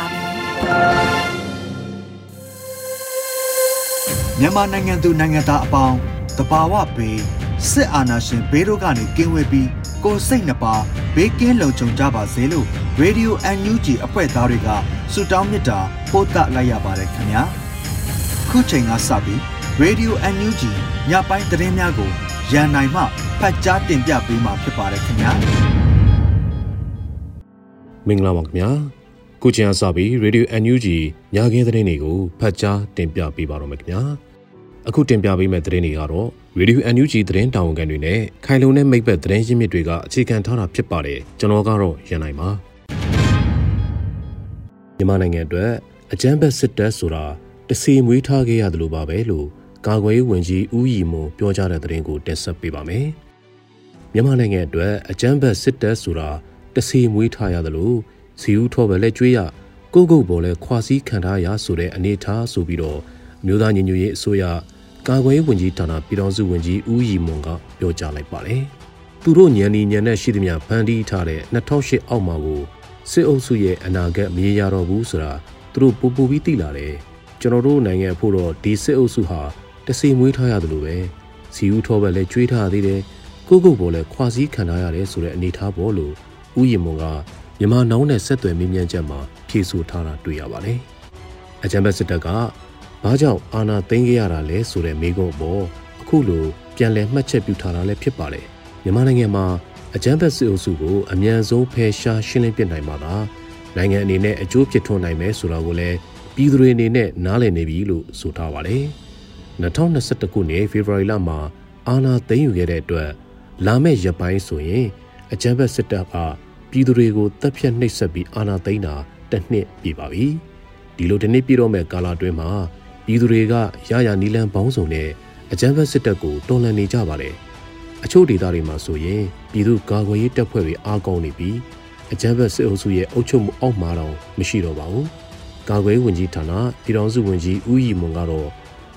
ါပြီ မြန်မာနိုင်ငံသူနိုင်ငံသားအပေါင်းတဘာဝဘေးစစ်အာဏာရှင်ဘေးတို့ကနေကင်းဝေးပြီးကိုစိတ်နှပါဘေးကင်းလုံခြုံကြပါစေလို့ Radio NUG အဖွဲ့သားတွေကဆုတောင်းမေတ္တာပို့သလိုက်ရပါတယ်ခင်ဗျာခုချိန်ကစပြီး Radio NUG ညပိုင်းသတင်းများကိုရန်နိုင်မှဖတ်ကြားတင်ပြပေးမှာဖြစ်ပါတယ်ခင်ဗျာမင်္ဂလာပါခင်ဗျာ ခုချိန်အစပြီး Radio NUG ညခင်းသတင်းတွေကိုဖတ်ကြားတင်ပြပေးပါတော့မယ်ခင်ဗျာအခုတင်ပြပေးမယ့်သတင်းတွေကတော့ Radio NUG သတင်းတာဝန်ခံတွေနဲ့ခိုင်လုံတဲ့မိဘသတင်းရင်းမြစ်တွေကအခြေခံထားတာဖြစ်ပါတယ်ကျွန်တော်ကတော့ရန်နိုင်ပါမြန်မာနိုင်ငံအတွက်အကြမ်းဖက်စစ်တပ်ဆိုတာတစီမွေးထားခဲ့ရတယ်လို့ပါပဲလို့ကာကွယ်ရေးဝန်ကြီးဦးရီမွန်ပြောကြားတဲ့သတင်းကိုတင်ဆက်ပေးပါမယ်မြန်မာနိုင်ငံအတွက်အကြမ်းဖက်စစ်တပ်ဆိုတာတစီမွေးထားရတယ်လို့ စီဦးထောပဲလက်ကျွေးရကိုကုတ်ပေါ်လဲခွာစည်းခံထားရဆိုတဲ့အနေထားဆိုပြီးတော့မြို့သားညီညွတ်ရေးအစိုးရကာကွယ်ရေးဝန်ကြီးဌာနပြည်ထောင်စုဝန်ကြီးဦးရီမွန်ကပြောကြားလိုက်ပါတယ်။သူတို့ညံနေညံနဲ့ရှိသမျှဖန်တီးထားတဲ့2008အောက်မှာကိုစစ်အုပ်စုရဲ့အနာဂတ်မရေရတော့ဘူးဆိုတာသူတို့ပူပူပြီးသိလာတယ်။ကျွန်တော်တို့နိုင်ငံဖို့တော့ဒီစစ်အုပ်စုဟာတစီမွေးထားရတယ်လို့ပဲစီဦးထောပဲလဲကျွေးထားသေးတယ်။ကိုကုတ်ပေါ်လဲခွာစည်းခံထားရတယ်ဆိုတဲ့အနေထားပေါ်လို့ဦးရီမွန်က မြန်မာနောင်းနဲ့ဆက်သွယ်မေးမြန်းချက်မှာဖြေဆိုထားတာတွေ့ရပါတယ်။အကြံဘက်စစ်တပ်ကဘာကြောင့်အာဏာသိမ်းခဲ့ရတာလဲဆိုတဲ့မေးခွန်းပေါ်အခုလိုပြန်လည်မှတ်ချက်ပြုထားတာလည်းဖြစ်ပါတယ်။မြန်မာနိုင်ငံမှာအကြမ်းဖက်စစ်အုပ်စုကိုအ мян ဆုံးဖယ်ရှားရှင်းလင်းပစ်နိုင်မှာလားနိုင်ငံအနေနဲ့အကျိုးဖြစ်ထွန်းနိုင်မယ်ဆိုတာကိုလည်းပြည်သူတွေအနေနဲ့နားလည်နေပြီလို့ဆိုထားပါတယ်။2021ခုနှစ်ဖေဖော်ဝါရီလမှာအာဏာသိမ်းယူခဲ့တဲ့အတွက်လာမယ့်ရက်ပိုင်းဆိုရင်အကြမ်းဖက်စစ်တပ်က ပြည်သူတွေကိုတပ်ဖြတ်နှိပ်စက်ပြီးအာဏာသိမ်းတာတစ်နှစ်ပြည့်ပါပြီ။ဒီလိုတစ်နှစ်ပြည့်တော့မဲ့ကာလအတွင်းမှာပြည်သူတွေကရရနီလန်ပေါင်းစုံနဲ့အကြမ်းဖက်စစ်တပ်ကိုတော်လှန်နေကြပါတယ်။အချို့ဒေသတွေမှာဆိုရင်ပြည်သူကာကွယ်ရေးတပ်ဖွဲ့တွေအားကောင်းနေပြီးအကြမ်းဖက်စစ်အုပ်စုရဲ့အုပ်ချုပ်မှုအောက်မှာတော့မရှိတော့ပါဘူး။ကာကွယ်ရေးဝန်ကြီးဌာနပြည်ထောင်စုဝန်ကြီးဦးရီမွန်ကတော့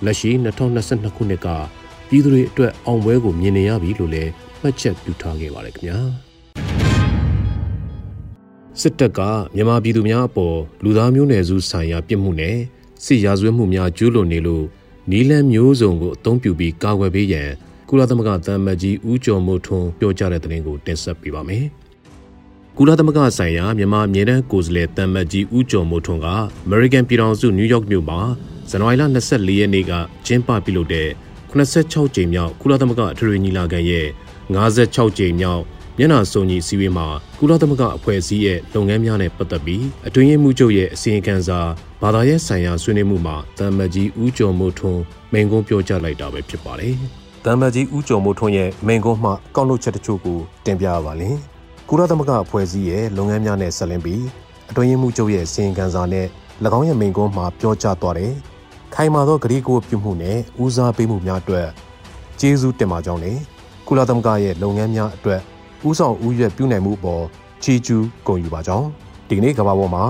လက်ရှိ2022ခုနှစ်ကပြည်သူတွေအတွက်အောင်ပွဲကိုမြင်နေရပြီလို့လည်းမှတ်ချက်ပြုထားခဲ့ပါတယ်ခင်ဗျာ။ စစ်တပ်ကမြန်မာပြည်သူများအပေါ်လူသားမျိုးနွယ်စုဆိုင်ရာပြစ်မှုနဲ့စစ်ရာဇဝတ်မှုများကျူးလွန်နေလို့နီလန်မျိုးစုံကိုအသုံးပြုပြီးကာကွယ်ပေးရန်ကုလသမဂ္ဂသံမတ်ကြီးဦးကျော်မိုးထွန်းပြောကြားတဲ့သတင်းကိုတင်ဆက်ပေးပါမယ်။ကုလသမဂ္ဂဆိုင်ရာမြန်မာအမြဲတမ်းကိုယ်စားလှယ်သံမတ်ကြီးဦးကျော်မိုးထွန်းက American ပြည်ထောင်စုနယူးယောက်မြို့မှာဇန်နဝါရီလ24ရက်နေ့ကကျင်းပပြုလုပ်တဲ့86ကြိမ်မြောက်ကုလသမဂ္ဂအထွေထွေညီလာခံရဲ့56ကြိမ်မြောက် မျက်နှာစုံညီစည်းဝေးမှာကုလသမဂ္ဂအဖွဲ့အစည်းရဲ့လုပ်ငန်းများနဲ့ပတ်သက်ပြီးအတွင်းရေးမှူးချုပ်ရဲ့အစီရင်ခံစာဘာသာရေးဆိုင်ရာဆွေးနွေးမှုမှာတမ္မကြီးဦးကျော်မိုးထွန်းမိန်ကုန်းပြောကြားလိုက်တာပဲဖြစ်ပါတယ်။တမ္မကြီးဦးကျော်မိုးထွန်းရဲ့မိန်ကုန်းမှကောက်လို့ချက်တချို့ကိုတင်ပြရပါလိမ့်။ကုလသမဂ္ဂအဖွဲ့အစည်းရဲ့လုပ်ငန်းများနဲ့ဆက်လင်းပြီးအတွင်းရေးမှူးချုပ်ရဲ့အစီရင်ခံစာနဲ့၎င်းရဲ့မိန်ကုန်းမှာပြောကြားသွားတယ်။ခိုင်မာသောဂရီကိုပြုမှုနဲ့ဦးစားပေးမှုများအတွက်ကျေးဇူးတင်ပါကြောင်းနဲ့ကုလသမဂ္ဂရဲ့လုပ်ငန်းများအတွက် ဦးဆောင်ဦးရွက်ပြုနိုင်မှုအပေါ်ချီးကျူးဂုဏ်ယူပါကြောင်းဒီနေ့ကမ္ဘာပေါ်မှာ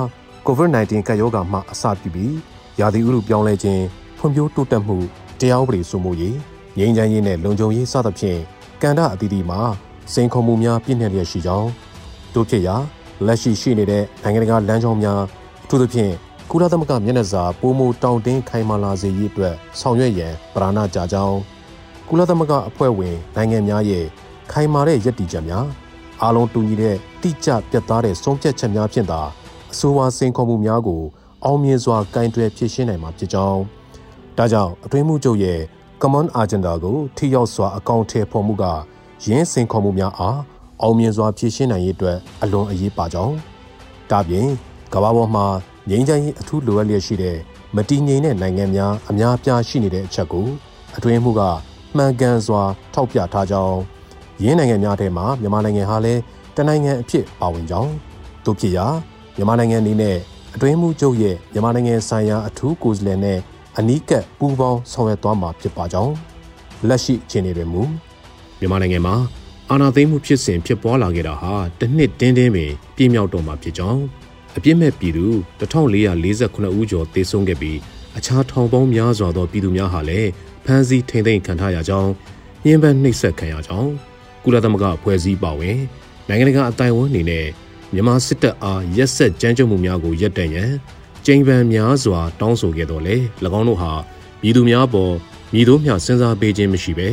COVID-19 ကပ်ရောဂါမှအစပြုပြီးရာသီဥတုပြောင်းလဲခြင်းဖွံ့ဖြိုးတိုးတက်မှုတရားဥပဒေစိုးမိုးရေးငြိမ်းချမ်းရေးနဲ့လုံခြုံရေးစသဖြင့်ကဏ္ဍအသီးသီးမှာစိန်ခေါ်မှုများပြည့်နှက်လျက်ရှိကြောင်းတို့ဖြစ်ရာလက်ရှိရှိနေတဲ့နိုင်ငံတကာလမ်းကြောင်းများအထူးသဖြင့်ကုလသမဂ္ဂမျက်နှာစာပိုမိုတောင်းတင်းခိုင်မာလာစေရေးအတွက်ဆောင်ရွက်ရန်ပဓာနာကြကြောင်းကုလသမဂ္ဂအဖွဲ့ဝင်နိုင်ငံများရဲ့ ခိုင်မာတဲ့ရည်တည်ချက်များအားလုံးတူညီတဲ့တိကျပြတ်သားတဲ့ဆုံးဖြတ်ချက်များဖြင့်သာအဆိုပါစိန်ခေါ်မှုများကို အောင်မြင်စွာကင်တွယ်ဖြည့်ရှင်းနိုင်မှာဖြစ်ကြောင်းဒါကြောင့်အတွင်းမှုချုပ်ရဲ့ Common Agenda ကိုထိရောက်စွာအကောင့်ထဲပေါ်မှုကရင်းစိန်ခေါ်မှုများအားအောင်မြင်စွာဖြည့်ရှင်းနိုင်ရေးအတွက်အလွန်အရေးပါကြောင်းဒါပြင်ကမ္ဘာပေါ်မှာငြိမ်းချမ်းရေးအထူးလိုအပ်လျက်ရှိတဲ့မတည်ငြိမ်တဲ့နိုင်ငံများအများပြားရှိနေတဲ့အချက်ကိုအတွင်းမှုကမှန်ကန်စွာထောက်ပြထားကြောင်း ရင်းနိုင်ငံများထဲမှာမြန်မာနိုင်ငံဟာလည်းတနိုင်ငံအဖြစ်ပါဝင်ကြောင်းတို့ဖြစ်ရာမြန်မာနိုင်ငံအနေနဲ့အတွင်းမှုချုပ်ရဲ့မြန်မာနိုင်ငံဆိုင်ရာအထူးကိုယ်စားလှယ်နဲ့အနီးကပ်ပူးပေါင်းဆောင်ရွက်သွားမှာဖြစ်ပါကြောင်းလက်ရှိအခြေအနေတွေမူမြန်မာနိုင်ငံမှာအာဏာသိမ်းမှုဖြစ်စဉ်ဖြစ်ပွားလာခဲ့တာဟာတစ်နှစ်တင်းတင်းပင်ပြည့်မြောက်တော့မှာဖြစ်ကြောင်းအပြစ်မဲ့ပြည်သူ1448ဦးကျော်သေဆုံးခဲ့ပြီးအခြားထောင်ပေါင်းများစွာသောပြည်သူများဟာလည်းဖမ်းဆီးထိန်သိမ်းခံထားရကြောင်းညှဉ်းပန်းနှိပ်စက်ခံရကြောင်း ကုလသမဂ္ဂအဖွဲ့အစည်းပါဝင်နိုင်ငံတကာအတိုင်အဝန်းအနေနဲ့မြန်မာစစ်တပ်အားရက်ဆက်ကြမ်းကြုတ်မှုများကိုရပ်တန့်ရန်ကြိမ်ပန်များစွာတောင်းဆိုခဲ့တော်လဲ၎င်းတို့ဟာပြည်သူများပေါ်မြည်တို့မျှစဉ်းစားပေးခြင်းမရှိပဲ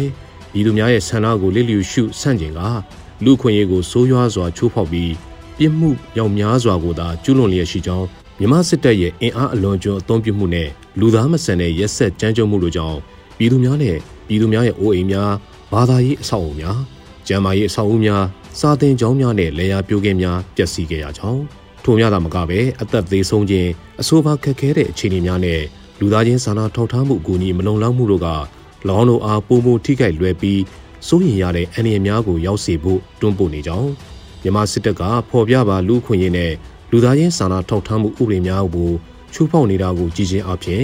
ပြည်သူများရဲ့ဆန္ဒကိုလစ်လျူရှုဆန့်ကျင်ကလူခွင့်ရေးကိုဆိုးရွားစွာချိုးဖောက်ပြီးပြစ်မှုရောင်များစွာကိုသာကျူးလွန်လျက်ရှိကြောင်းမြမစစ်တပ်ရဲ့အင်အားအလွန်ကျွံအုံပြုမှုနဲ့လူသားမဆန်တဲ့ရက်ဆက်ကြမ်းကြုတ်မှုတို့ကြောင့်ပြည်သူများနဲ့ပြည်သူများရဲ့အိုးအိမ်များဘာသာရေးအဆောက်အအုံများ ကျန်းမာရေးအဆောက်အဦများစာသင်ကျောင်းများနဲ့လေယာပြိုးကင်းများပျက်စီးခဲ့ရကြောင်းထို့များသာမကပဲအသက်သေးဆုံးခြင်းအဆိုပါခက်ခဲတဲ့အခြေအနေများနဲ့လူသားချင်းစာနာထောက်ထားမှုအကူအညီမလုံလောက်မှုတို့ကလောင်းတို့အားပုံမထိခိုက်လွယ်ပြီးစိုးရင်ရတဲ့အန္တရာယ်များကိုရောက်စေဖို့တွန်းပို့နေကြောင်းမြန်မာစစ်တပ်ကဖော်ပြပါလူခွင့်ရေးနဲ့လူသားချင်းစာနာထောက်ထားမှုဥပဒေများကိုချိုးဖောက်နေတာကိုကြည်ချင်းအဖြစ်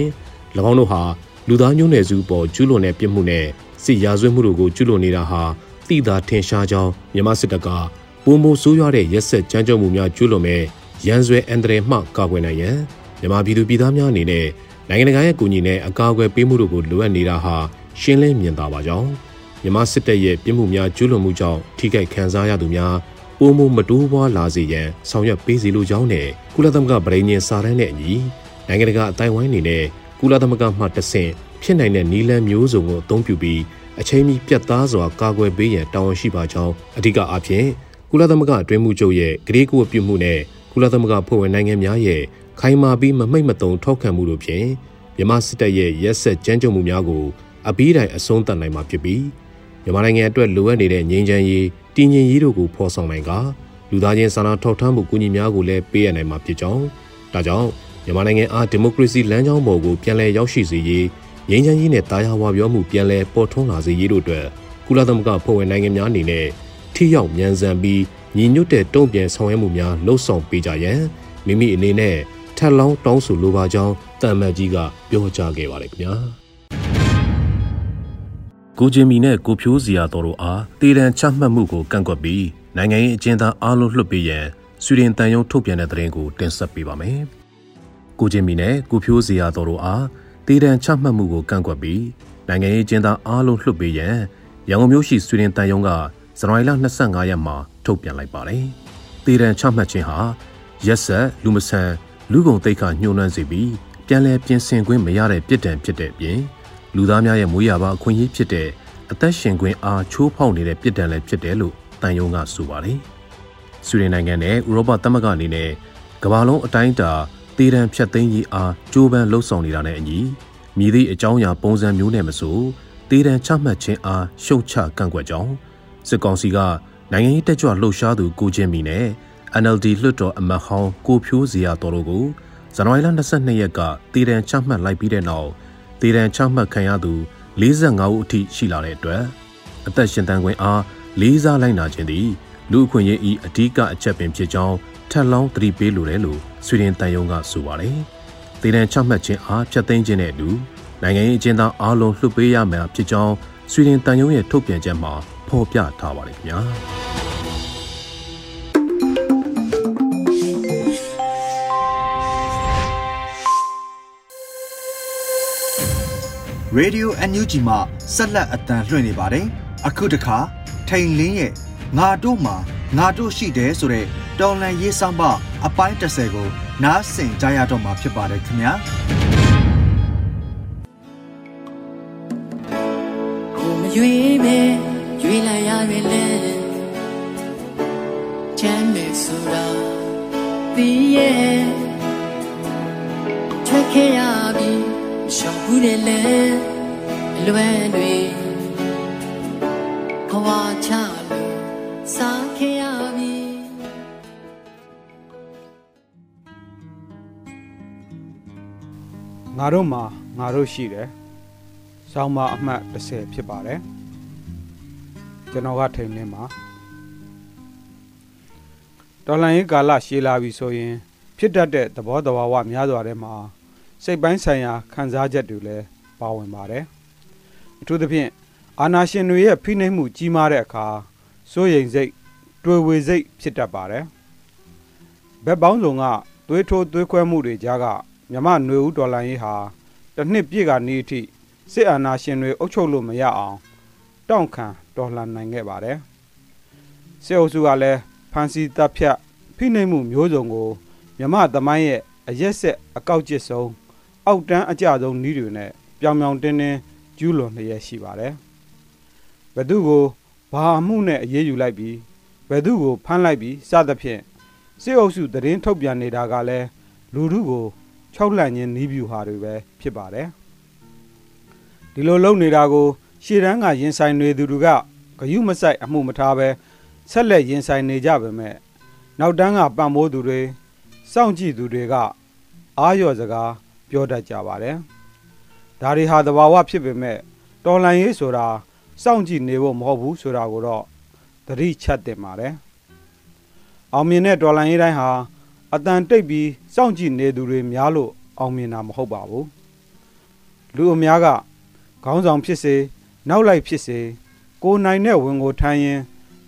၎င်းတို့ဟာလူသားမျိုးနွယ်စုပေါ်ကျူးလွန်တဲ့ပြစ်မှုနဲ့စစ်ရာဇဝတ်မှုတို့ကိုကျူးလွန်နေတာဟာ သိသာထင်ရှားကြောင်းမြန်မာစစ်တပ်ကပုံမဆိုးရွားတဲ့ရက်ဆက်ကြမ်းကြုတ်မှုများကျူးလွန်မဲ့ရန်ဆွဲအန်ဒရမှကာကွယ်နိုင်ရန်မြန်မာပြည်သူပြည်သားများအနေနဲ့နိုင်ငံတကာရဲ့ကူညီနဲ့အကာအကွယ်ပေးမှုတို့ကိုလိုအပ်နေတာဟာရှင်းလင်းမြင်သာပါကြောင်းမြန်မာစစ်တပ်ရဲ့ပြစ်မှုများကျူးလွန်မှုကြောင့်ထိခိုက်ခံစားရသူများပုံမမတိုးပွားလာစေရန်ဆောင်ရွက်ပေးစီလိုကြောင်းနဲ့ကုလသမဂ္ဂဗြိညင်စာတမ်းနဲ့အညီနိုင်ငံတကာအတိုင်းဝိုင်းအနေနဲ့ကုလသမဂ္ဂမှတဆင့်ဖြစ်နိုင်တဲ့နီလန်းမျိုးစုံကိုအသုံးပြုပြီး အချိန်မီပြတ်သားစွာကာကွယ်ပေးရန်တာဝန်ရှိပါကြောင်းအဓိကအားဖြင့်ကုလသမဂ္ဂအတွင်းမှုချုပ်ရဲ့ဂရေကိုပြုမှုနဲ့ကုလသမဂ္ဂဖွဲ့ဝင်နိုင်ငံများရဲ့ခိုင်မာပြီးမမိတ်မတုံထောက်ခံမှုတို့ဖြင့်မြန်မာစစ်တပ်ရဲ့ရက်ဆက်ကြမ်းကြုတ်မှုများကိုအပြီးတိုင်အဆုံးသတ်နိုင်မှာဖြစ်ပြီးမြန်မာနိုင်ငံအတွက်လိုအပ်နေတဲ့ငြိမ်းချမ်းရေးတည်ငြိမ်ရေးတို့ကိုဖော်ဆောင်နိုင်ကလူသားချင်းစာနာထောက်ထားမှုကူညီများကိုလည်းပေးရနိုင်မှာဖြစ်ကြောင်းဒါကြောင့်မြန်မာနိုင်ငံအားဒီမိုကရေစီလမ်းကြောင်းပေါ်ကိုပြန်လည်ရောက်ရှိစေရေး ငြိမ်းချမ်းရေးနဲ့တာယာဝပြောမှုပြန်လည်ပေါ်ထွန်းလာစေရေးတို့အတွက်ကုလသမဂ္ဂဖွဲ့ဝင်နိုင်ငံများအနေနဲ့ထိရောက်မြန်ဆန်ပြီးညီညွတ်တဲ့တုံ့ပြန်ဆောင်ရွက်မှုများလှုံ့ဆော်ပေးကြရန်မိမိအနေနဲ့ထပ်လောင်းတောင်းဆိုလိုပါကြောင်းတမ်မတ်ကြီးကပြောကြားခဲ့ပါတယ်ခင်ဗျာကိုဂျင်မီနဲ့ကိုဖြိုးစီယာတော်တို့အားတည်တံချမှတ်မှုကိုကန့်ကွက်ပြီးနိုင်ငံရေးအကျဉ်းသားအားလုံးလွှတ်ပေးရန်ဆွေဒင်တန်ယုံထုတ်ပြန်တဲ့သတင်းကိုတင်ဆက်ပေးပါမယ်။ကိုဂျင်မီနဲ့ကိုဖြိုးစီယာတော်တို့အား တည်တံချမှတ်မှုကိုကန့်ကွက်ပြီးနိုင်ငံရေးအကျဉ်းသားအားလုံးလွှတ်ပေးရန်ရန်ကုန်မြို့ရှိဆွေဒင်တန်ယုံကဇန်နဝါရီလ25ရက်မှာထုတ်ပြန်လိုက်ပါတယ်။တည်တံချမှတ်ခြင်းဟာရက်ဆက်လူမဆန်လူကုန်တိတ်ခညှိုးနှွမ်းစေပြီးပြန်လည်ပြင်ဆင်ခွင့်မရတဲ့ပြစ်ဒဏ်ဖြစ်တဲ့အပြင်လူသားများရဲ့မွေးရပါအခွင့်အရေးဖြစ်တဲ့အသက်ရှင်ခွင့်အားချိုးဖောက်နေတဲ့ပြစ်ဒဏ်လည်းဖြစ်တယ်လို့တန်ယုံကဆိုပါတယ်။ဆွေဒင်နိုင်ငံနဲ့ဥရောပသမဂ္ဂအနေနဲ့ကမ္ဘာလုံးအတိုင်းအတာ တည်တံဖြတ်သိမ်းရေးအားကြိုးပမ်းလှုပ်ဆောင်နေတာနဲ့အညီမြည်သည့်အကြောင်းအရာပုံစံမျိုးနဲ့မဆိုတည်တံချမှတ်ခြင်းအားရှုတ်ချကန့်ကွက်ကြောင်းစစ်ကောင်စီကနိုင်ငံရေးတက်ကြွလှုပ်ရှားသူကိုချင်းမီနဲ့ NLD လွှတ်တော်အမတ်ဟောင်းကိုဖြိုးစရာတော်တို့ကိုဇန်နဝါရီလ22ရက်ကတည်တံချမှတ်လိုက်ပြီးတဲ့နောက်တည်တံချမှတ်ခံရသူ45ဦးအထိရှိလာတဲ့အတွက်အသက်ရှင်တန်ခွင့်အားလေးစားလိုက်နာခြင်းသည်လူအခွင့်အရေးဤအဓိကအချက်ပင်ဖြစ်ကြောင်း ထပ်လောင်းသတိပေးလိုတယ်လို့ဆွေဒင်တန်ယုံကဆိုပါတယ်။တည်တံချမှတ်ခြင်းအားဖျက်သိမ်းခြင်းနဲ့အတူနိုင်ငံရေးအကျဉ်းသားအားလုံးလွှတ်ပေးရမှာဖြစ်ကြောင်းဆွေဒင်တန်ယုံရဲ့ထုတ်ပြန်ချက်မှာဖော်ပြထားပါတယ်ခင်ဗျာ။ Radio NUG မှာဆက်လက်အတန်လွှင့်နေပါတယ်။အခုတခါထိန်လင်းရဲ့ငါတို့မှာငါတို့ရှိတယ်ဆိုတဲ့ တော်လန်ရေးဆောင်ပအပိုင်း30ကိုနားဆင်ကြရတော့မှာဖြစ်ပါတယ်ခင်ဗျာ။ကိုမရွေးပဲရွေးလိုက်ရရင်လဲချမ်းမြေဆိုတာဘပြီးရဲ့ထွက်ခဲ့ရပြီရှောင်ဘူးတယ်လေအလွယ်တွေ ငါတို့မှာငါတို့ရှိတယ်။ဆောင်းပါအမှတ်30ဖြစ်ပါတယ်။ကျွန်တော်ကထိန်လင်းပါတော်လန်ရေးကာလရှည်လာပြီဆိုရင် ဖြစ်တတ်တဲ့သဘောတဘာဝများစွာထဲမှာစိတ်ပိုင်းဆိုင်ရာခံစားချက်တွေလည်းပါဝင်ပါတယ်။အထူးသဖြင့်အာနာရှင်တွေရဲ့ဖိနှိပ်မှုကြီးမားတဲ့အခါစိုးရိမ်စိတ်တွေဝေစိတ်ဖြစ်တတ်ပါတယ်။ဘက်ပေါင်းစုံကသွေးထိုးသွေးခွဲမှုတွေကြားက မြမຫນွေဦးဒေါ်လာရေးဟာတစ်နှစ်ပြည့်ကနေအထိစစ်အာဏာရှင်တွေအုပ်ချုပ်လို့မရအောင် တောင့်ခံတော်လှန်နိုင်ခဲ့ပါတယ်။စစ်အုပ်စုကလည်းဖမ်းဆီးတပ်ဖြတ်ဖိနှိပ်မှုမျိုးစုံကို မြမသမိုင်းရဲ့အရက်ဆက်အကောက်ကျစ်ဆုံးအောက်တန်းအကြဆုံးနည်းတွေနဲ့ပြောင်ပြောင်တင်းတင်းကျူးလွန်လျက်ရှိပါတယ်။ဘသူကိုဘာမှုနဲ့အရေးယူလိုက်ပြီးဘသူကိုဖမ်းလိုက်ပြီးစသဖြင့်စစ်အုပ်စုသတင်းထုတ်ပြန်နေတာကလည်းလူထုကို ခြောက်လှန့်ခြင်းနီးဗျူဟာတွေပဲဖြစ်ပါတယ်ဒီလိုလုပ်နေတာကို ရှေ့တန်းကရင်ဆိုင်နေသူတွေကဂယုမဆိုင်အမှုမထားပဲဆက်လက်ရင်ဆိုင်နေကြပါမယ်နောက်တန်းကပံ့ပိုးသူတွေစောင့်ကြည့်သူတွေကအာရော့စကားပြောတတ်ကြပါတယ်ဒါတွေဟာသဘာဝဖြစ်ပေမဲ့တော်လန်ရေးဆိုတာစောင့်ကြည့်နေဖို့မဟုတ်ဘူးဆိုတာကိုတော့သတိချက်တင်ပါတယ်အောင်မြင်တဲ့တော်လန်ရေးတိုင်းဟာ အတန်တိတ်ပြီးစောင့်ကြည့်နေသူတွေများလို့အောင်မြင်တာမဟုတ်ပါဘူးလူအများကခေါင်းဆောင်ဖြစ်စေနောက်လိုက်ဖြစ်စေကိုနိုင်တဲ့ဝင်ကိုထမ်းရင်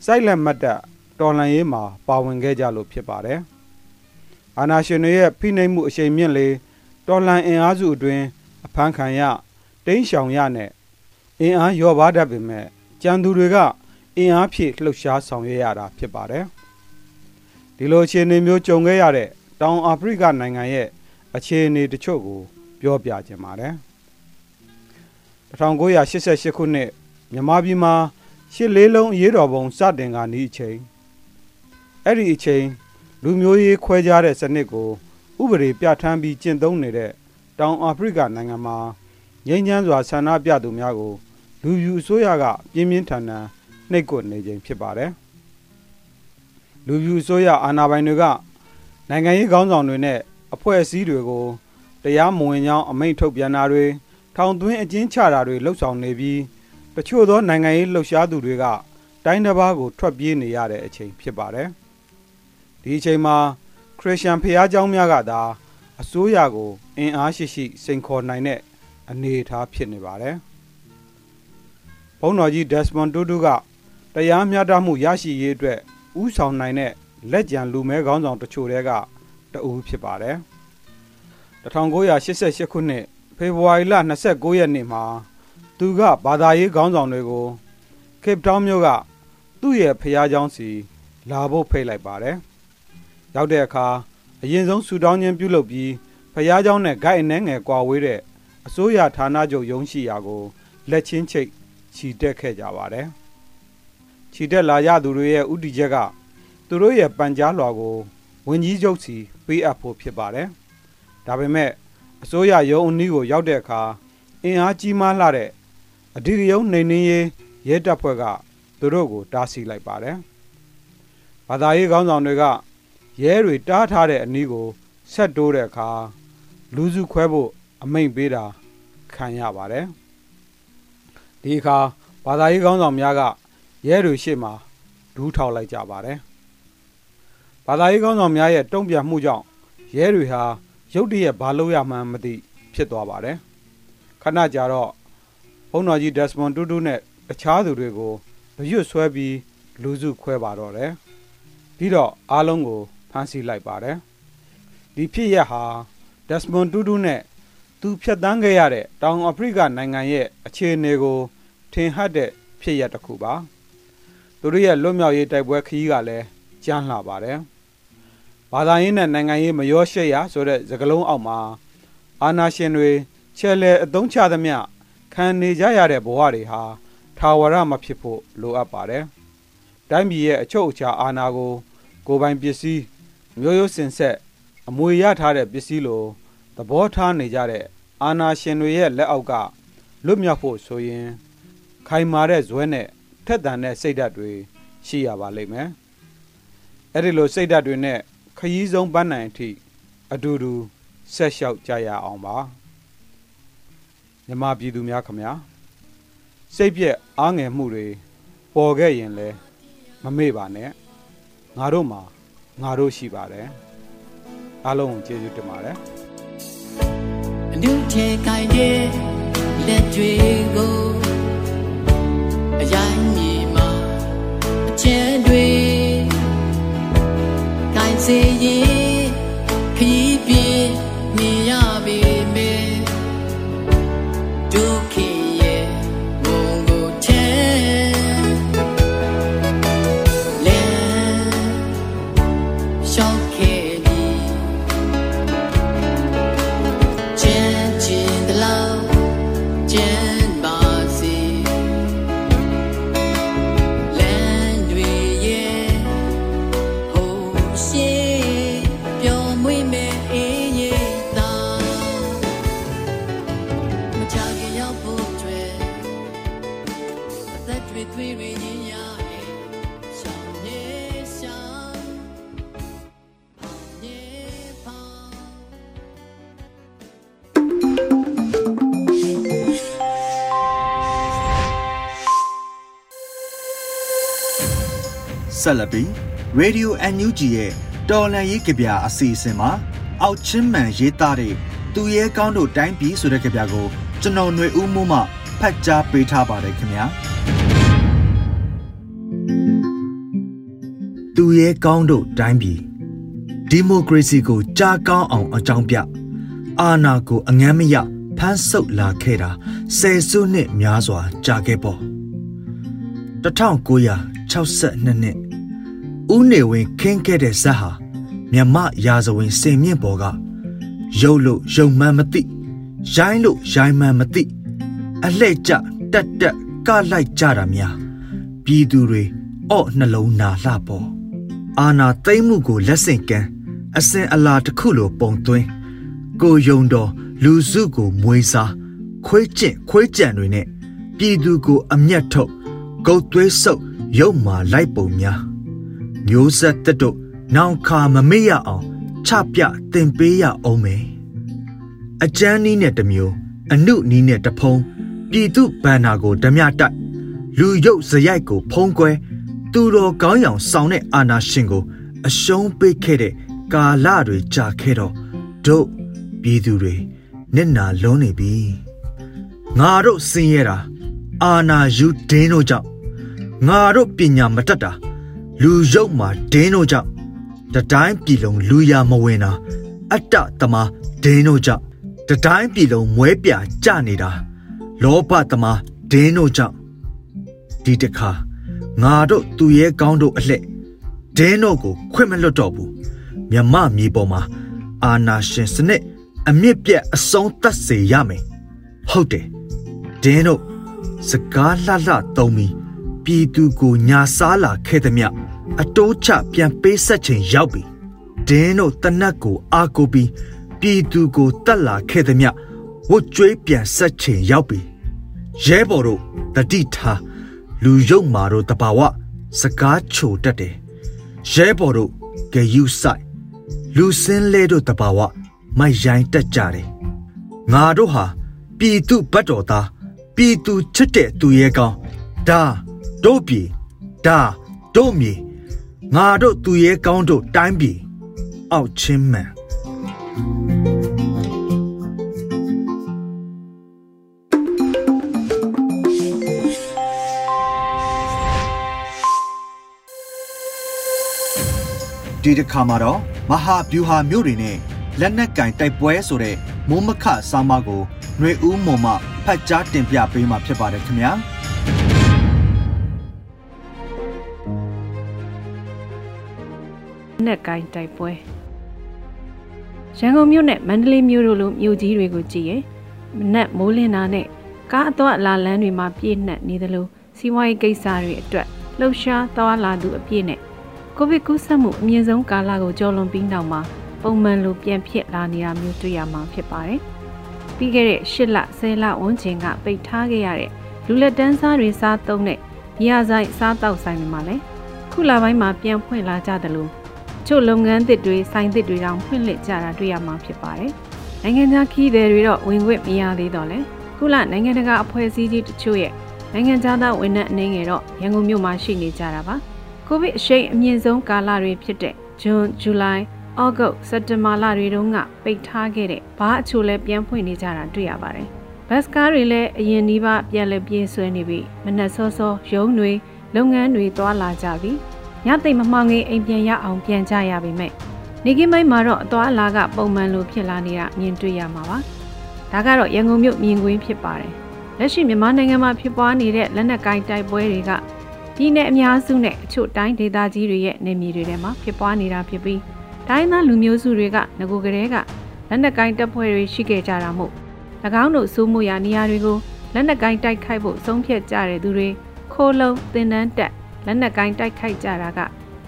စိုက်လက်မတ်တက်တော်လှန်ရေးမှာပါဝင်ခဲ့ကြလို့ဖြစ်ပါတယ်အာနာရှင်တွေရဲ့ဖိနှိပ်မှုအရှိန်မြင့်လေတော်လှန်အင်အားစုအတွင်းအဖမ်းခံရတိန်းရှောင်ရနဲ့အင်အားရော့ပါတတ်ပေမဲ့ကြံသူတွေကအင်အားဖြည့်လှုပ်ရှားဆောင်ရွက်ရတာဖြစ်ပါတယ် ဒီလိုအခြေအနေမျိုးကြုံခဲ့ရတဲ့တောင်အာဖရိကနိုင်ငံရဲ့အခြေအနေတချို့ကို ပြောပြခြင်းပါတယ်1988ခုနှစ်မြန်မာပြည်မှာရှစ်လေးလုံးအရေးတော်ပုံစတင်ကနီးအချိန်အဲ့ဒီအချိန်လူမျိုးရေးခွဲခြားတဲ့စနစ်ကို ဥပဒေပြဋ္ဌာန်းပြီးကျင့်သုံးနေတဲ့တောင်အာဖရိကနိုင်ငံမှာငြိမ်းချမ်းစွာဆန္ဒပြသူများကို လူယူအစိုးရကပြင်းပြင်းထန်ထန်နှိပ်ကွပ်နေခြင်းဖြစ်ပါတယ် လူယူအစိုးရအာဏာပိုင်တွေကနိုင်ငံရေးခေါင်းဆောင်တွေနဲ့အဖွဲ့အစည်းတွေကိုတရားမဝင်ကြောင်းအမိန့်ထုတ်ပြန်တာတွေထောင်သွင်းအကျဉ်းချတာတွေလှုပ်ဆောင်နေပြီးတချို့သောနိုင်ငံရေးလှုပ်ရှားသူတွေက တိုင်းတစ်ပါးကိုထွက်ပြေးနေရတဲ့အချိန်ဖြစ်ပါတယ်ဒီအချိန်မှာခရစ်ယာန်ဖျားเจ้าများကသာအစိုးရကိုအင်အားရှိရှိစိန်ခေါ်နိုင်တဲ့အနေအထားဖြစ်နေပါတယ်ဘုန်းတော်ကြီးဒက်စမွန်တူတူကတရားမျှတမှုရရှိရေးအတွက် ဥဆောင်နိုင်တဲ့လက်ကျန်လူမဲခေါင်းဆောင်တချို့တဲကတအူးဖြစ်ပါတယ်1988ခုနှစ်ဖေဖော်ဝါရီလ29ရက်နေ့မှာသူကဘာသာရေးခေါင်းဆောင်တွေကို Cape Town မြို့ကသူ့ရဲ့ဖျားเจ้าစီလာဖို့ဖိတ်လိုက်ပါတယ်ရောက်တဲ့အခါအရင်ဆုံးဆူတောင်းခြင်းပြုလုပ်ပြီးဖျားเจ้าနဲ့ဂိုက်အနှဲငယ်ကွာဝေးတဲ့အစိုးရဌာနချုပ်ရုံးရှိရာကိုလက်ချင်းချိတ်ခြိတက်ခဲ့ကြပါတယ် ခြိတက်လာရသူတွေရဲ့ဥတီချက်ကသူတို့ရဲ့ပန်ကြားလွှာကိုဝင်ကြီးချုပ်စီပေးအပ်ဖို့ဖြစ်ပါတယ်ဒါပေမဲ့အစိုးရရုံးအနီးကိုရောက်တဲ့အခါအင်အားကြီးမားလာတဲ့အဓိကရုံးနှိမ်နှင်းရေးရဲတပ်ဖွဲ့ကသူတို့ကိုတားဆီးလိုက်ပါတယ်။ဘာသာရေးခေါင်းဆောင်တွေကရဲတွေတားထားတဲ့အနီးကိုဆက်တိုးတဲ့အခါလူစုခွဲဖို့အမိန့်ပေးတာခံရပါတယ်။ဒီအခါဘာသာရေးခေါင်းဆောင်များက ရဲတွေရှေ့မှာဒူးထောက်လိုက်ကြပါတယ်။ဘာသာရေးခေါင်းဆောင်များရဲ့တုံ့ပြန်မှုကြောင့်ရဲတွေဟာရုတ်တရက်ဘာလို့ရမှန်းမသိဖြစ်သွားပါတယ်ခဏကြာတော့ဘုန်းတော်ကြီးဒက်စမွန်တူတူနဲ့တခြားသူတွေကိုရွတ်ဆွဲပြီးလူစုခွဲပါတော့တယ်ပြီးတော့အားလုံးကိုဖမ်းဆီးလိုက်ပါတယ်ဒီဖြစ်ရဟာဒက်စမွန်တူတူနဲ့သူဖြတ်တန်းခဲ့ရတဲ့တောင်အာဖရိကနိုင်ငံရဲ့အခြေအနေကိုထင်ဟပ်တဲ့ဖြစ်ရတစ်ခုပါ သူတို့ရဲ့လွတ်မြောက်ရေးတိုက်ပွဲခရီးကလည်းကြမ်းလှပါတယ်ဘာသာရေးနဲ့နိုင်ငံရေးမရောရှက်ရဆိုတဲ့စကားလုံးအောက်မှာအာနာရှင်တွေချဲလဲအသုံးချသမျှခံနေကြရတဲ့ဘဝတွေဟာထာဝရမဖြစ်ဖို့လိုအပ်ပါတယ်။တိုင်းပြည်ရဲ့အချုပ်အခြာအာဏာကို ကိုယ်ပိုင်ပစ္စည်းမျိုးရိုးစင်ဆက်အမွေရထားတဲ့ပစ္စည်းလိုသဘောထားနေကြတဲ့အာနာရှင်တွေရဲ့လက်အောက်ကလွတ်မြောက်ဖို့ဆိုရင် ခိုင်မာတဲ့ဇွဲနဲ့ထ က်သန်တဲ့စိတ်ဓာတ်တွေရှိရပါလိမ့်မယ်။အဲ့ဒီလိုစိတ်ဓာတ်တွေနဲ့ခရီးဆုံးပန်းနိုင်အထိအတူတူဆက်လျှောက်ကြရအောင်ပါ။မြမပြည်သူများခမညာစိတ်ပြက်အားငယ်မှုတွေပေါ်ခဲ့ရင်လည်းမမေ့ပါနဲ့။ငါတို့မှာငါတို့ရှိပါတယ်။အားလုံးကိုကျေးဇူးတင်ပါတယ်။အနုထဲကိုင်းတဲ့လက်တွေကို အရိုင်းမြေမှာအချဲတွေကိုင်းစေရင်ခရီးပြေမြင်ရပေမယ်ဒုက္ခရဲ့ငုံကိုချဲလဲရှောက်ခဲ့ ဆက်လက်ပြီး Radio NUG ရဲ့တော်လန်ရေးကြပြအစီအစဉ်မှာ အောက်ချင်းမှန်ရေးသားတဲ့သူရဲကောင်းတို့တိုင်းပြည်ဆိုတဲ့ကြပြကိုကျွန်တော်ຫນွေဦးမိုးမှဖတ်ကြားပေးထားပါတယ်ခင်ဗျာသူရဲကောင်းတို့တိုင်းပြည်ဒီမိုကရေစီကိုကြားကောင်းအောင်အကြောင်းပြအာဏာကိုအငမ်းမရဖမ်းဆုပ်လာခဲ့တာဆယ်စုနှစ်များစွာကြာခဲ့ပေါ့1962နှစ် ဦးနေဝင်ခင်းခဲ့တဲ့ဇက်ဟာမြမရာဇဝင်စင်မြင့်ပေါ်ကရုပ်လို့ရုံမှန်မသိရိုင်းလို့ရိုင်းမှန်မသိအလှဲ့ကျတက်တက်ကလိုက်ကြတာများပြည်သူတွေအော့နှလုံးနာလှပေါ်အာနာသိမ့်မှုကိုလက်ဆင့်ကမ်းအစင်အလာတစ်ခုလိုပုံသွင်းကိုယုံတော်လူစုကိုမွေးစားခွေးကျင့်ခွေးကြံတွေနဲ့ပြည်သူကိုအမျက်ထုတ်ဂုတ်သွေးဆုပ်ရုပ်မာလိုက်ပုံများ မျိုးဆက်တက်တို့နောင်ခါမမေ့ရအောင်ချပြတင်ပေးရအောင်မယ်အကျန်းနီးနဲ့တစ်မျိုးအနုနီးနဲ့တစ်ဖုံးပြည်သူဘန္နာကိုဓမြတိုက်လူရုပ်ဇရိုက်ကိုဖုံးကွဲသူတော်ကောင်းအောင်ဆောင်တဲ့အာနာရှင်ကို အရှုံးပေးခဲ့တဲ့ကာလတွေကြာခဲ့တော့တို့ပြည်သူတွေနစ်နာလုံးနေပြီငါတို့စင်းရတာအာနာယူဒင်းတို့ကြောင့်ငါတို့ပညာမတတ်တာ လူရုပ်မှာဒင်းတို့ကြောင့်တတိုင်းပြည်လုံးလူရမဝင်တာအတ္တသမားဒင်းတို့ကြောင့်တတိုင်းပြည်လုံးမွဲပြကြနေတာလောဘသမားဒင်းတို့ကြောင့်ဒီတခါငါတို့သူရဲကောင်းတို့အလှဲ့ဒင်းတို့ကိုခွင့်မလွတ်တော့ဘူးမြမမြေပေါ်မှာအာနာရှင်စနစ်အမြင့်ပြတ်အဆုံးသတ်စေရမယ်ဟုတ်တယ်ဒင်းတို့စကားလှလှသုံးပြီးပြည်သူကိုညာစားလာခဲ့သည်မြ အတိုးချပြန်ပေးဆက်ချိန်ရောက်ပြီဒင်းတို့တနတ်ကိုအာကိုပြီးပြည်သူကိုတတ်လာခဲ့သည်မြဝတ်ကြွေးပြန်ဆက်ချိန်ရောက်ပြီရဲဘော်တို့တတိထားလူယုံမာတို့တဘာဝစကားချိုတတ်တယ်ရဲဘော်တို့ဂယူဆိုင်လူစင်းလဲတို့တဘာဝမိုက်ရိုင်းတက်ကြတယ်ငါတို့ဟာပြည်သူဘတ်တော်သားပြည်သူချစ်တဲ့သူရဲကောင်းဒါတို့ပြည်ဒါတို့မြေ ငါတို့သူရဲကောင်းတို့တိုင်းပြည်အောက်ချင်းမှန်ဒီတစ်ခါမှာတော့မဟာဗျူဟာမျိုးတွေနဲ့လက်နက်ကင်တိုက်ပွဲဆိုတဲ့မိုးမခဆောင်းပါးကိုຫນွေဦးမုံမှဖတ်ကြားတင်ပြပေးမှာဖြစ်ပါတယ်ခင်ဗျာ နဲ့ကိုင်းတိုက်ပွဲရန်ကုန်မြို့နဲ့မန္တလေးမြို့တို့လိုမြို့ကြီးတွေကိုကြည့်ရင်မနက်မိုးလင်းတာနဲ့ကားအသွားအလာလမ်းတွေမှာပြည့်နှက်နေသလိုစီးပွားရေးကိစ္စတွေအတွက်လှုပ်ရှားသွားလာသူအပြည့်နဲ့ခကိုဗစ်ကူးစက်မှုအမြင့်ဆုံးကာလကိုကျော်လွန်ပြီးနောက်မှာပုံမှန်လိုပြန်ဖြစ်လာနေတာမျိုးတွေ့ရမှာဖြစ်ပါတယ်။ပြီးခဲ့တဲ့၈လ10လဝန်းကျင်ကပိတ်ထားခဲ့ရတဲ့လူလက်တန်းစားတွေစားသုံးတဲ့ဘီယာဆိုင်စားတောက်ဆိုင်တွေမှာလည်းခုလပိုင်းမှာပြန်ဖွင့်လာကြတယ်လို့ ချို့လုပ်ငန်းသစ်တွေဆိုင်သစ်တွေတောင်ဖွင့်လှစ်ကြတာတွေ့ရမှာဖြစ်ပါတယ်။နိုင်ငံခြားခီးသည်တွေတော့ဝင်ခွင့်မရသေးတော့လဲခုလနိုင်ငံတကာအဖွဲ့အစည်းကြီးတချို့ရဲ့နိုင်ငံခြားသားဝန်ထမ်းအနေငယ်တော့ရန်ကုန်မြို့မှာရှိနေကြတာပါ။ကိုဗစ်အရှိန်အမြင့်ဆုံးကာလတွေဖြစ်တဲ့ဇွန်၊ဇူလိုင်၊ဩဂုတ်၊စက်တင်ဘာလတွေတုန်းကပိတ်ထားခဲ့တဲ့ဘားအချို့လည်းပြန်ဖွင့်နေကြတာတွေ့ရပါတယ်။ဘတ်စကားတွေလည်းအရင်နှီးပါပြန်လည်ပြေးဆွဲနေပြီးမနက်စောစောရုံးတွေလုပ်ငန်းတွေသွားလာကြပြီး ညသိမ့်မမှောင်ငင်အိမ်ပြန်ရအောင်ပြန်ကြရပါမယ်။နေကင်းမိုင်းမှာတော့အသွားအလာကပုံမှန်လိုဖြစ်လာနေတာမြင်တွေ့ရမှာပါ။ဒါကတော့ရန်ကုန်မြို့မြင်ကွင်းဖြစ်ပါတယ်။လက်ရှိမြန်မာနိုင်ငံမှာဖြစ်ပွားနေတဲ့လက်နက်ကိုင်တိုက်ပွဲတွေကပြည်내အများစုနဲ့အချို့တိုင်းဒေသကြီးတွေရဲ့နေမြေတွေထဲမှာဖြစ်ပွားနေတာဖြစ်ပြီးတိုင်းသားလူမျိုးစုတွေကငကိုကလေးကလက်နက်ကိုင်တပ်ဖွဲ့တွေရှိခဲ့ကြတာမို့၎င်းတို့စိုးမှုရာနေရာတွေကိုလက်နက်ကိုင်တိုက်ခိုက်ဖို့ဆုံးဖြတ်ကြတဲ့သူတွေခိုးလုံတင်နန်းတက် လက်နက်ကိုင်တိုက်ခိုက်ကြတာက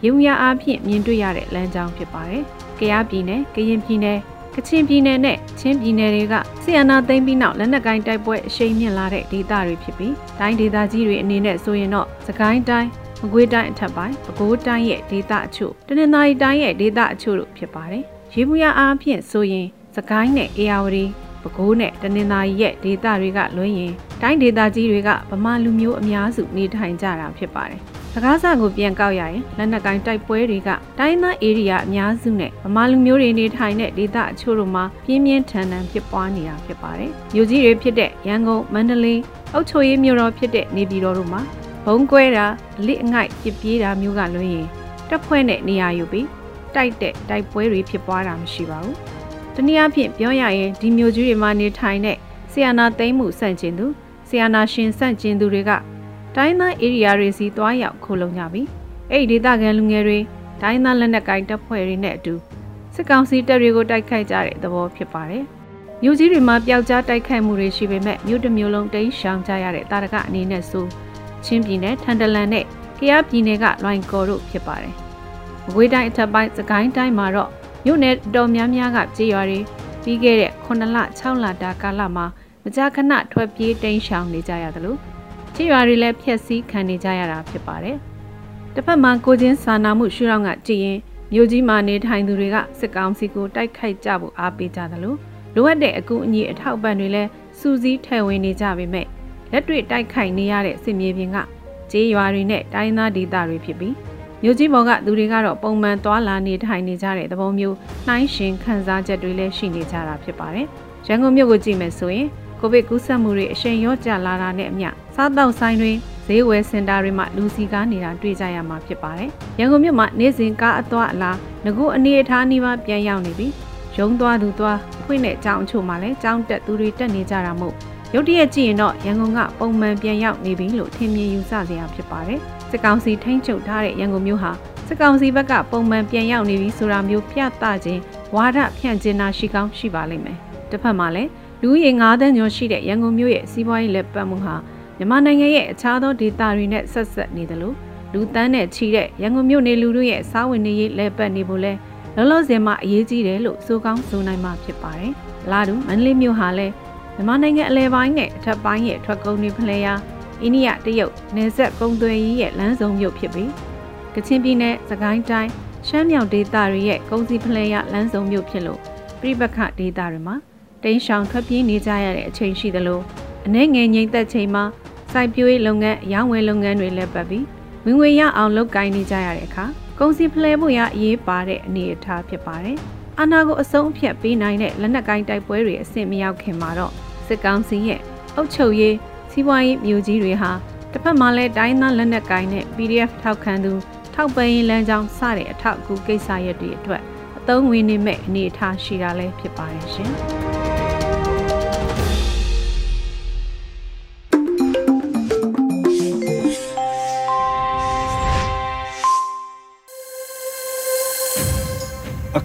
ရုံရအားဖြင့်မြင်တွေ့ရတဲ့လမ်းကြောင်းဖြစ်ပါတယ်။ကယားပြည်နယ်၊ကရင်ပြည်နယ်ကချင်ပြည်နယ်နဲ့ချင်းပြည်နယ်တွေကဆီယနာသိမ်းပြီးနောက်လက်နက်ကိုင်တိုက်ပွဲအရှိန်မြင့်လာတဲ့ဒေသတွေဖြစ်ပြီးတိုင်းဒေသကြီးတွေအနေနဲ့ဆိုရင်တော့စကိုင်းတိုင်းမကွေးတိုင်းအထက်ပိုင်းပဲခူးတိုင်းရဲ့ဒေသအချို့တနင်္သာရီတိုင်းရဲ့ဒေသအချို့တို့ဖြစ်ပါတယ်။ရေဘူးရအားဖြင့်ဆိုရင်စကိုင်းနဲ့အေရဝတီပဲခူးနဲ့တနင်္သာရီရဲ့ဒေသတွေကလွှင်းရင်တိုင်းဒေသကြီးတွေကဗမာလူမျိုးအများစုနေထိုင်ကြတာဖြစ်ပါတယ်။ စကားစကိုပြန်ကောက်ရရင်လက်နက်ကိုင်တိုက်ပွဲတွေကတိုင်းသားဧရိယာအများစုနဲ့ဗမာလူမျိုးတွေနေထိုင်တဲ့ဒေသအချို့တို့မှာပြင်းပြင်းထန်ထန်ဖြစ်ပွားနေတာဖြစ်ပါတယ်။မြို့ကြီးတွေဖြစ်တဲ့ရန်ကုန်မန္တလေးအုတ်ချိုရေးမြို့တော်ဖြစ်တဲ့နေပြည်တော်တို့မှာဘုံကွဲတာအလစ်အငိုက်ပြပြေးတာမျိုးကလွှင်းရင်တက်ဖွဲ့နဲ့နေရာယူပြီးတိုက်တဲ့တိုက်ပွဲတွေဖြစ်ပွားတာမရှိပါဘူး။တနည်းအားဖြင့်ပြောရရင်ဒီမြို့ကြီးတွေမှာနေထိုင်တဲ့ဆီယနာသိမ်းမှုစန့်ကျင်သူဆီယနာရှင်စန့်ကျင်သူတွေက တိုင်းသား area တွေစီသွားရောက်ခိုးလုံကြပြီအဲ့ဒီဒေသခံလူငယ်တွေတိုင်းသားလက်နက်ကိုင်တပ်ဖွဲ့တွေနဲ့အတူစစ်ကောင်စီတပ်တွေကိုတိုက်ခိုက်ကြတဲ့သဘောဖြစ်ပါတယ်မြို့ကြီးတွေမှာပျောက်ကြားတိုက်ခိုက်မှုတွေရှိပေမဲ့မြို့တစ်မြို့လုံးတိမ်းရှောင်ကြရတဲ့တာရကအနေနဲ့ဆိုချင်းပြည်နယ်ထန်တလန်နဲ့ကယားပြည်နယ်ကလွိုင်ကော်တို့ဖြစ်ပါတယ်။မကွေးတိုင်းအထက်ပိုင်းစကိုင်းတိုင်းမှာတော့မြို့နယ်တော်များများကကြေးရွာတွေပြီးခဲ့တဲ့9လ6လတာကာလမှာမကြာခဏထွက်ပြေးတိမ်းရှောင်နေကြရသလို ချစ်ရွာတွေလည်းဖျက်ဆီးခံနေကြရတာဖြစ်ပါတယ်။တစ်ဖက်မှာကိုချင်းစာနာမှုရှုထောင့်ကကြည်ရင်မြို့ကြီးမှာနေထိုင်သူတွေကစစ်ကောင်စီကိုတိုက်ခိုက်ကြဖို့အားပေးကြတယ်လို့လိုအပ်တဲ့အကူအညီအထောက်ပံ့တွေလည်းစူးစီးထည့်ဝင်နေကြပေမဲ့လက်တွေ့တိုက်ခိုက်နေရတဲ့စစ်မြေပြင်ကကျေးရွာတွေနဲ့တိုင်းသားဒေသတွေဖြစ်ပြီးမြို့ကြီးပေါ်ကသူတွေကတော့ပုံမှန်သွားလာနေထိုင်နေကြတဲ့သဘောမျိုးနှိုင်းရှင်ခံစားချက်တွေလည်းရှိနေကြတာဖြစ်ပါတယ်။ရန်ကုန်မြို့ကိုကြည့်မယ်ဆိုရင် ကိုဗစ်ကူးစက်မှုတွေအရှိန်ရော့ကျလာတာနဲ့အမျှစားတောက်ဆိုင်တွေဈေးဝယ်စင်တာတွေမှာလူစီကားနေတာတွေ့ကြရမှာဖြစ်ပါတယ်။ရန်ကုန်မြို့မှာနေ့စဉ်ကားအသွားအလာငကုအနေအထားနှီးပါပြန်ရောက်နေပြီးရုံသွားသူသွားဖွင့်တဲ့အကြောင်းအချို့မှာလည်းကြောင်းတက်သူတွေတက်နေကြတာမို့ရုတ်တရက်ကြည့်ရင်တော့ရန်ကုန်ကပုံမှန်ပြန်ရောက်နေပြီလို့ထင်မြင်ယူဆစရာဖြစ်ပါတယ်။စစ်ကောင်စီထိန်းချုပ်ထားတဲ့ရန်ကုန်မြို့ဟာစစ်ကောင်စီဘက်ကပုံမှန်ပြန်ရောက်နေပြီဆိုတာမျိုးပြသခြင်းဝါဒဖြန့်ကျင်တာရှိကောင်းရှိပါလိမ့်မယ်။တစ်ဖက်မှာလည်း လူဦးရေ9သန်းကျော်ရှိတဲ့ရန်ကုန်မြို့ရဲ့စီးပွားရေးလက်ပတ်မှုဟာမြန်မာနိုင်ငံရဲ့အခြားသောဒေသတွေနဲ့ဆက်ဆက်နေတယ်လို့လူတန်းနဲ့ချီတဲ့ရန်ကုန်မြို့နေလူတို့ရဲ့စားဝင်နေရေးလက်ပတ်နေဖို့လဲလောလောဆယ်မှာအရေးကြီးတယ်လို့ဆိုကောင်းဆိုနိုင်မှာဖြစ်ပါတယ်။လာတူမန္တလေးမြို့ဟာလည်းမြန်မာနိုင်ငံအလဲပိုင်းနဲ့အထက်ပိုင်းရဲ့ထွက်ကုန်တွေဖလှယ်ရာအိန္ဒိယတရုတ်နယ်စပ်ကုန်သွယ်ရေးရဲ့လမ်းစုံမြို့ဖြစ်ပြီးကချင်ပြည်နယ်စကိုင်းတိုင်းရှမ်းမြောက်ဒေသတွေရဲ့ကုန်စည်ဖလှယ်ရာလမ်းစုံမြို့ဖြစ်လို့ပြိပခဒေသတွေမှာ တိန်းရှောင်ထွက်ပြေးနေကြရတဲ့အချိန်ရှိသလိုအနှဲငယ်ငိမ့်သက်ချိန်မှာစိုက်ပျိုးရေးလုပ်ငန်းအရောင်းဝယ်လုပ်ငန်းတွေလည်းပတ်ပြီးဝင်ငွေရအောင်လုပ်ကိုင်နေကြရတဲ့အခါကုန်စည်ဖလှယ်ဖို့ရအရေးပါတဲ့အနေအထားဖြစ်ပါတယ်။အာဏာကိုအဆုံးအဖြတ်ပေးနိုင်တဲ့လက်နက်ကိုင်တိုက်ပွဲတွေအဆင့်မရောက်ခင်မှာတော့စစ်ကောင်စီရဲ့အုပ်ချုပ်ရေးစီးပွားရေးမျိုးကြီးတွေဟာတစ်ဖက်မှာလည်းတိုင်းသားလက်နက်ကိုင်နဲ့ PDF ထောက်ခံသူထောက်ပံ့ရေးလမ်းကြောင်းစတဲ့အထောက်အကူကိစ္စရပ်တွေအတွက်အသုံးဝင်နေမဲ့အနေအထားရှိတာလည်းဖြစ်ပါတယ်ရှင်။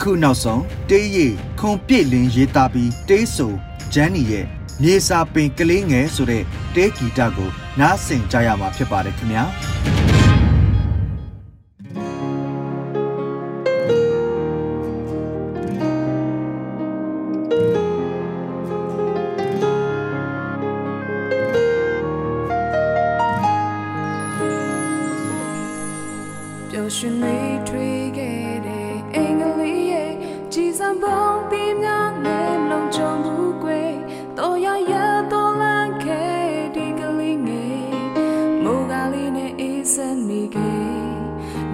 အခုနောက်ဆုံးတေးရီခွန်ပြည့်လင်းရေးသားပြီးတေးဆိုဂျန်နီရဲ့မြေစာပင်ကလေးငယ်ဆိုတဲ့တေးဂီတကိုနားဆင်ကြရမှာဖြစ်ပါတယ်ခင်ဗျာ ဆက်နေခဲ့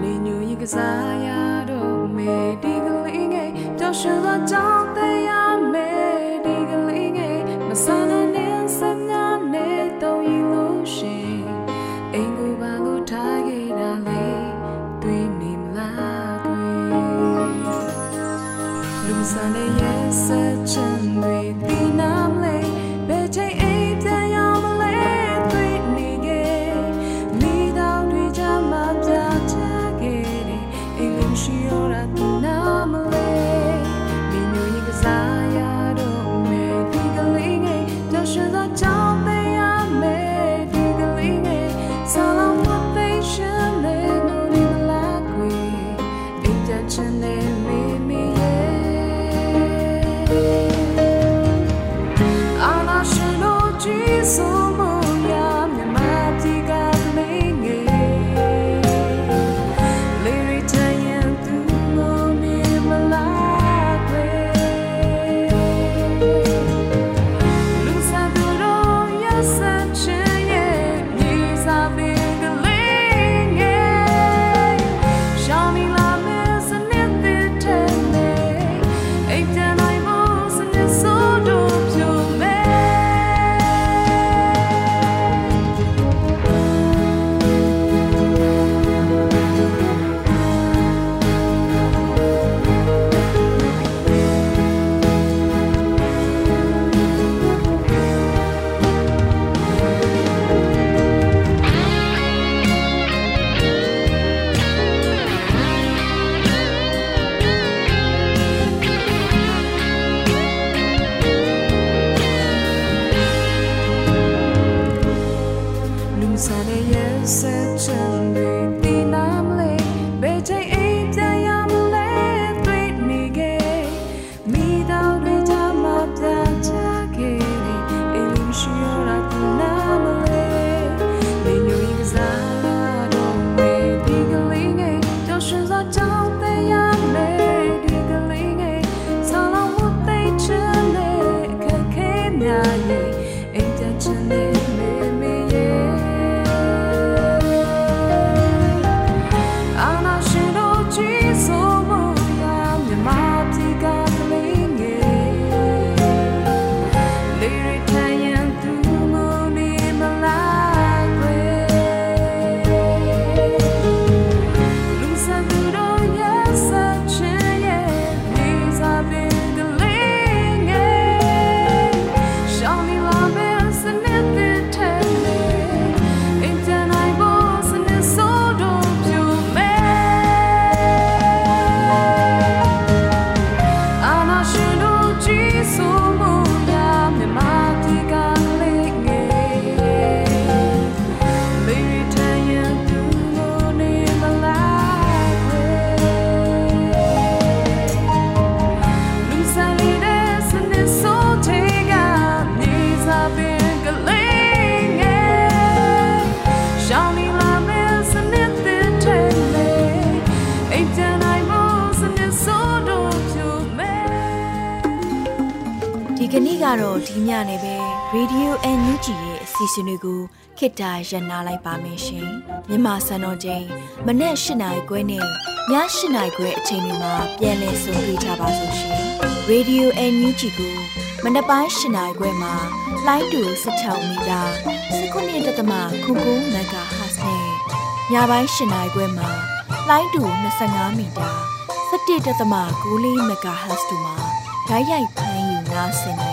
နေညူရင်ကစားရတော့မေဒီကလေးငယ်တော်ရှင်သွား so ရဲ့အစီအစဉ်လေးကိုခေတ္တရ延လိုက်ပါမယ်ရှင်မြန်မာစံတော်ချိန်မနေ့၈နိုင်ခွဲနဲ့ည၈နိုင်ခွဲအချိန်တွေမှာပြောင်းလဲဆိုပြကြပါစို့ရှင် Radio NUG ကိုမနေ့ပိုင်း၈နိုင်ခွဲမှာလိုင်းတူ16မီတာ19တက်တမခုကူမဂါဟတ်နဲ့ညပိုင်း၈နိုင်ခွဲမှာလိုင်းတူ25မီတာ17တက်တမ6မဂါဟတ်တို့မှာဓာတ်ရိုက်ဖမ်းယူနားဆင်နိုင်ပါပြီရှင်